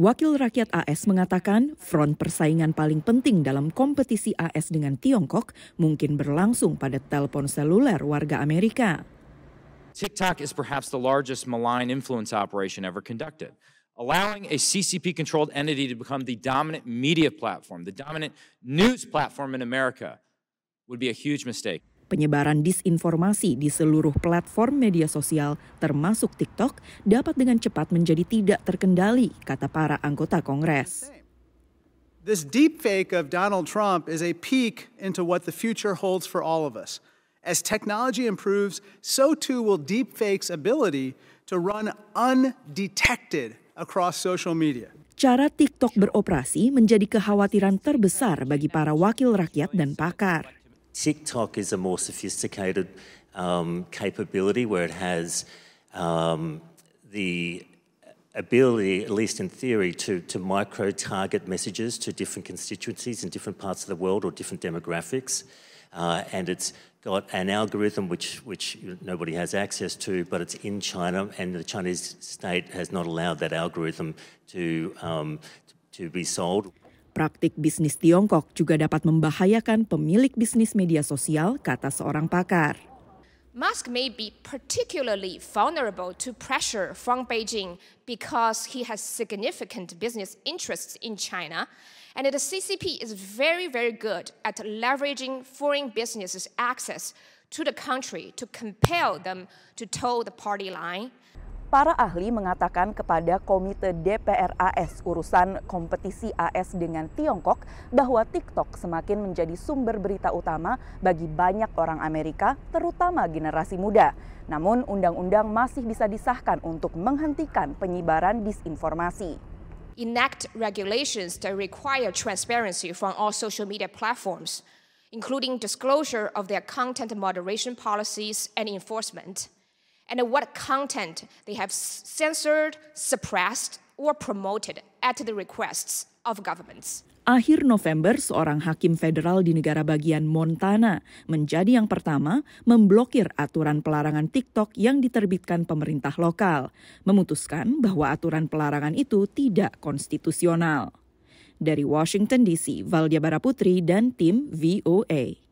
Wakil rakyat AS mengatakan front persaingan paling penting dalam kompetisi AS dengan Tiongkok mungkin berlangsung pada telepon seluler warga Amerika. TikTok is perhaps the largest malign influence operation ever conducted. Allowing a CCP controlled entity to become the dominant media platform, the dominant news platform in America, would be a huge mistake. Penyebaran disinformasi di seluruh platform media sosial, termasuk TikTok, dapat dengan cepat menjadi tidak terkendali, kata para anggota Kongres. This deepfake of Donald Trump is a peek into what the future holds for all of us. As technology improves, so too will deepfake's ability to run undetected across social media. Cara TikTok beroperasi menjadi kekhawatiran terbesar bagi para wakil rakyat dan pakar. TikTok is a more sophisticated um, capability where it has um, the ability, at least in theory, to, to micro target messages to different constituencies in different parts of the world or different demographics. Uh, and it's got an algorithm which, which nobody has access to, but it's in China, and the Chinese state has not allowed that algorithm to, um, to be sold. Praktik bisnis Tiongkok juga dapat membahayakan pemilik bisnis media sosial, kata seorang pakar. Musk may be particularly vulnerable to pressure from Beijing because he has significant business interests in China. And the CCP is very, very good at leveraging foreign businesses' access to the country to compel them to toe the party line. Para ahli mengatakan kepada Komite DPR AS urusan kompetisi AS dengan Tiongkok bahwa TikTok semakin menjadi sumber berita utama bagi banyak orang Amerika, terutama generasi muda. Namun undang-undang masih bisa disahkan untuk menghentikan penyebaran disinformasi. Enact regulations that require transparency from all social media platforms, including disclosure of their content moderation policies and enforcement and what content they have censored, suppressed, or promoted at the requests of governments. Akhir November, seorang hakim federal di negara bagian Montana menjadi yang pertama memblokir aturan pelarangan TikTok yang diterbitkan pemerintah lokal, memutuskan bahwa aturan pelarangan itu tidak konstitusional. Dari Washington DC, Valdia Baraputri dan tim VOA.